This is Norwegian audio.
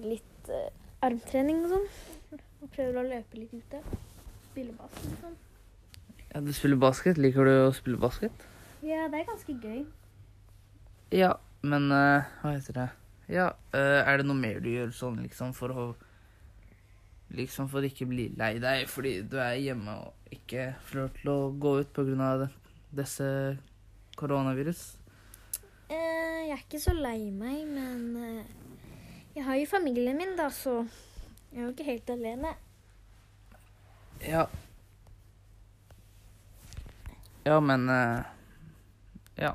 Litt eh, armtrening og sånn. Og prøver å løpe litt ute. Spille basket og sånn. Ja, du spiller basket. Liker du å spille basket? Ja, det er ganske gøy. Ja, men eh, hva heter det? Ja, eh, er det noe mer du gjør sånn liksom for å Liksom for å ikke bli lei deg fordi du er hjemme og ikke får lov til å gå ut pga. disse koronavirus? Eh, jeg er ikke så lei meg, men jeg har jo familien min, da, så jeg er jo ikke helt alene. Ja. Ja, men eh, Ja.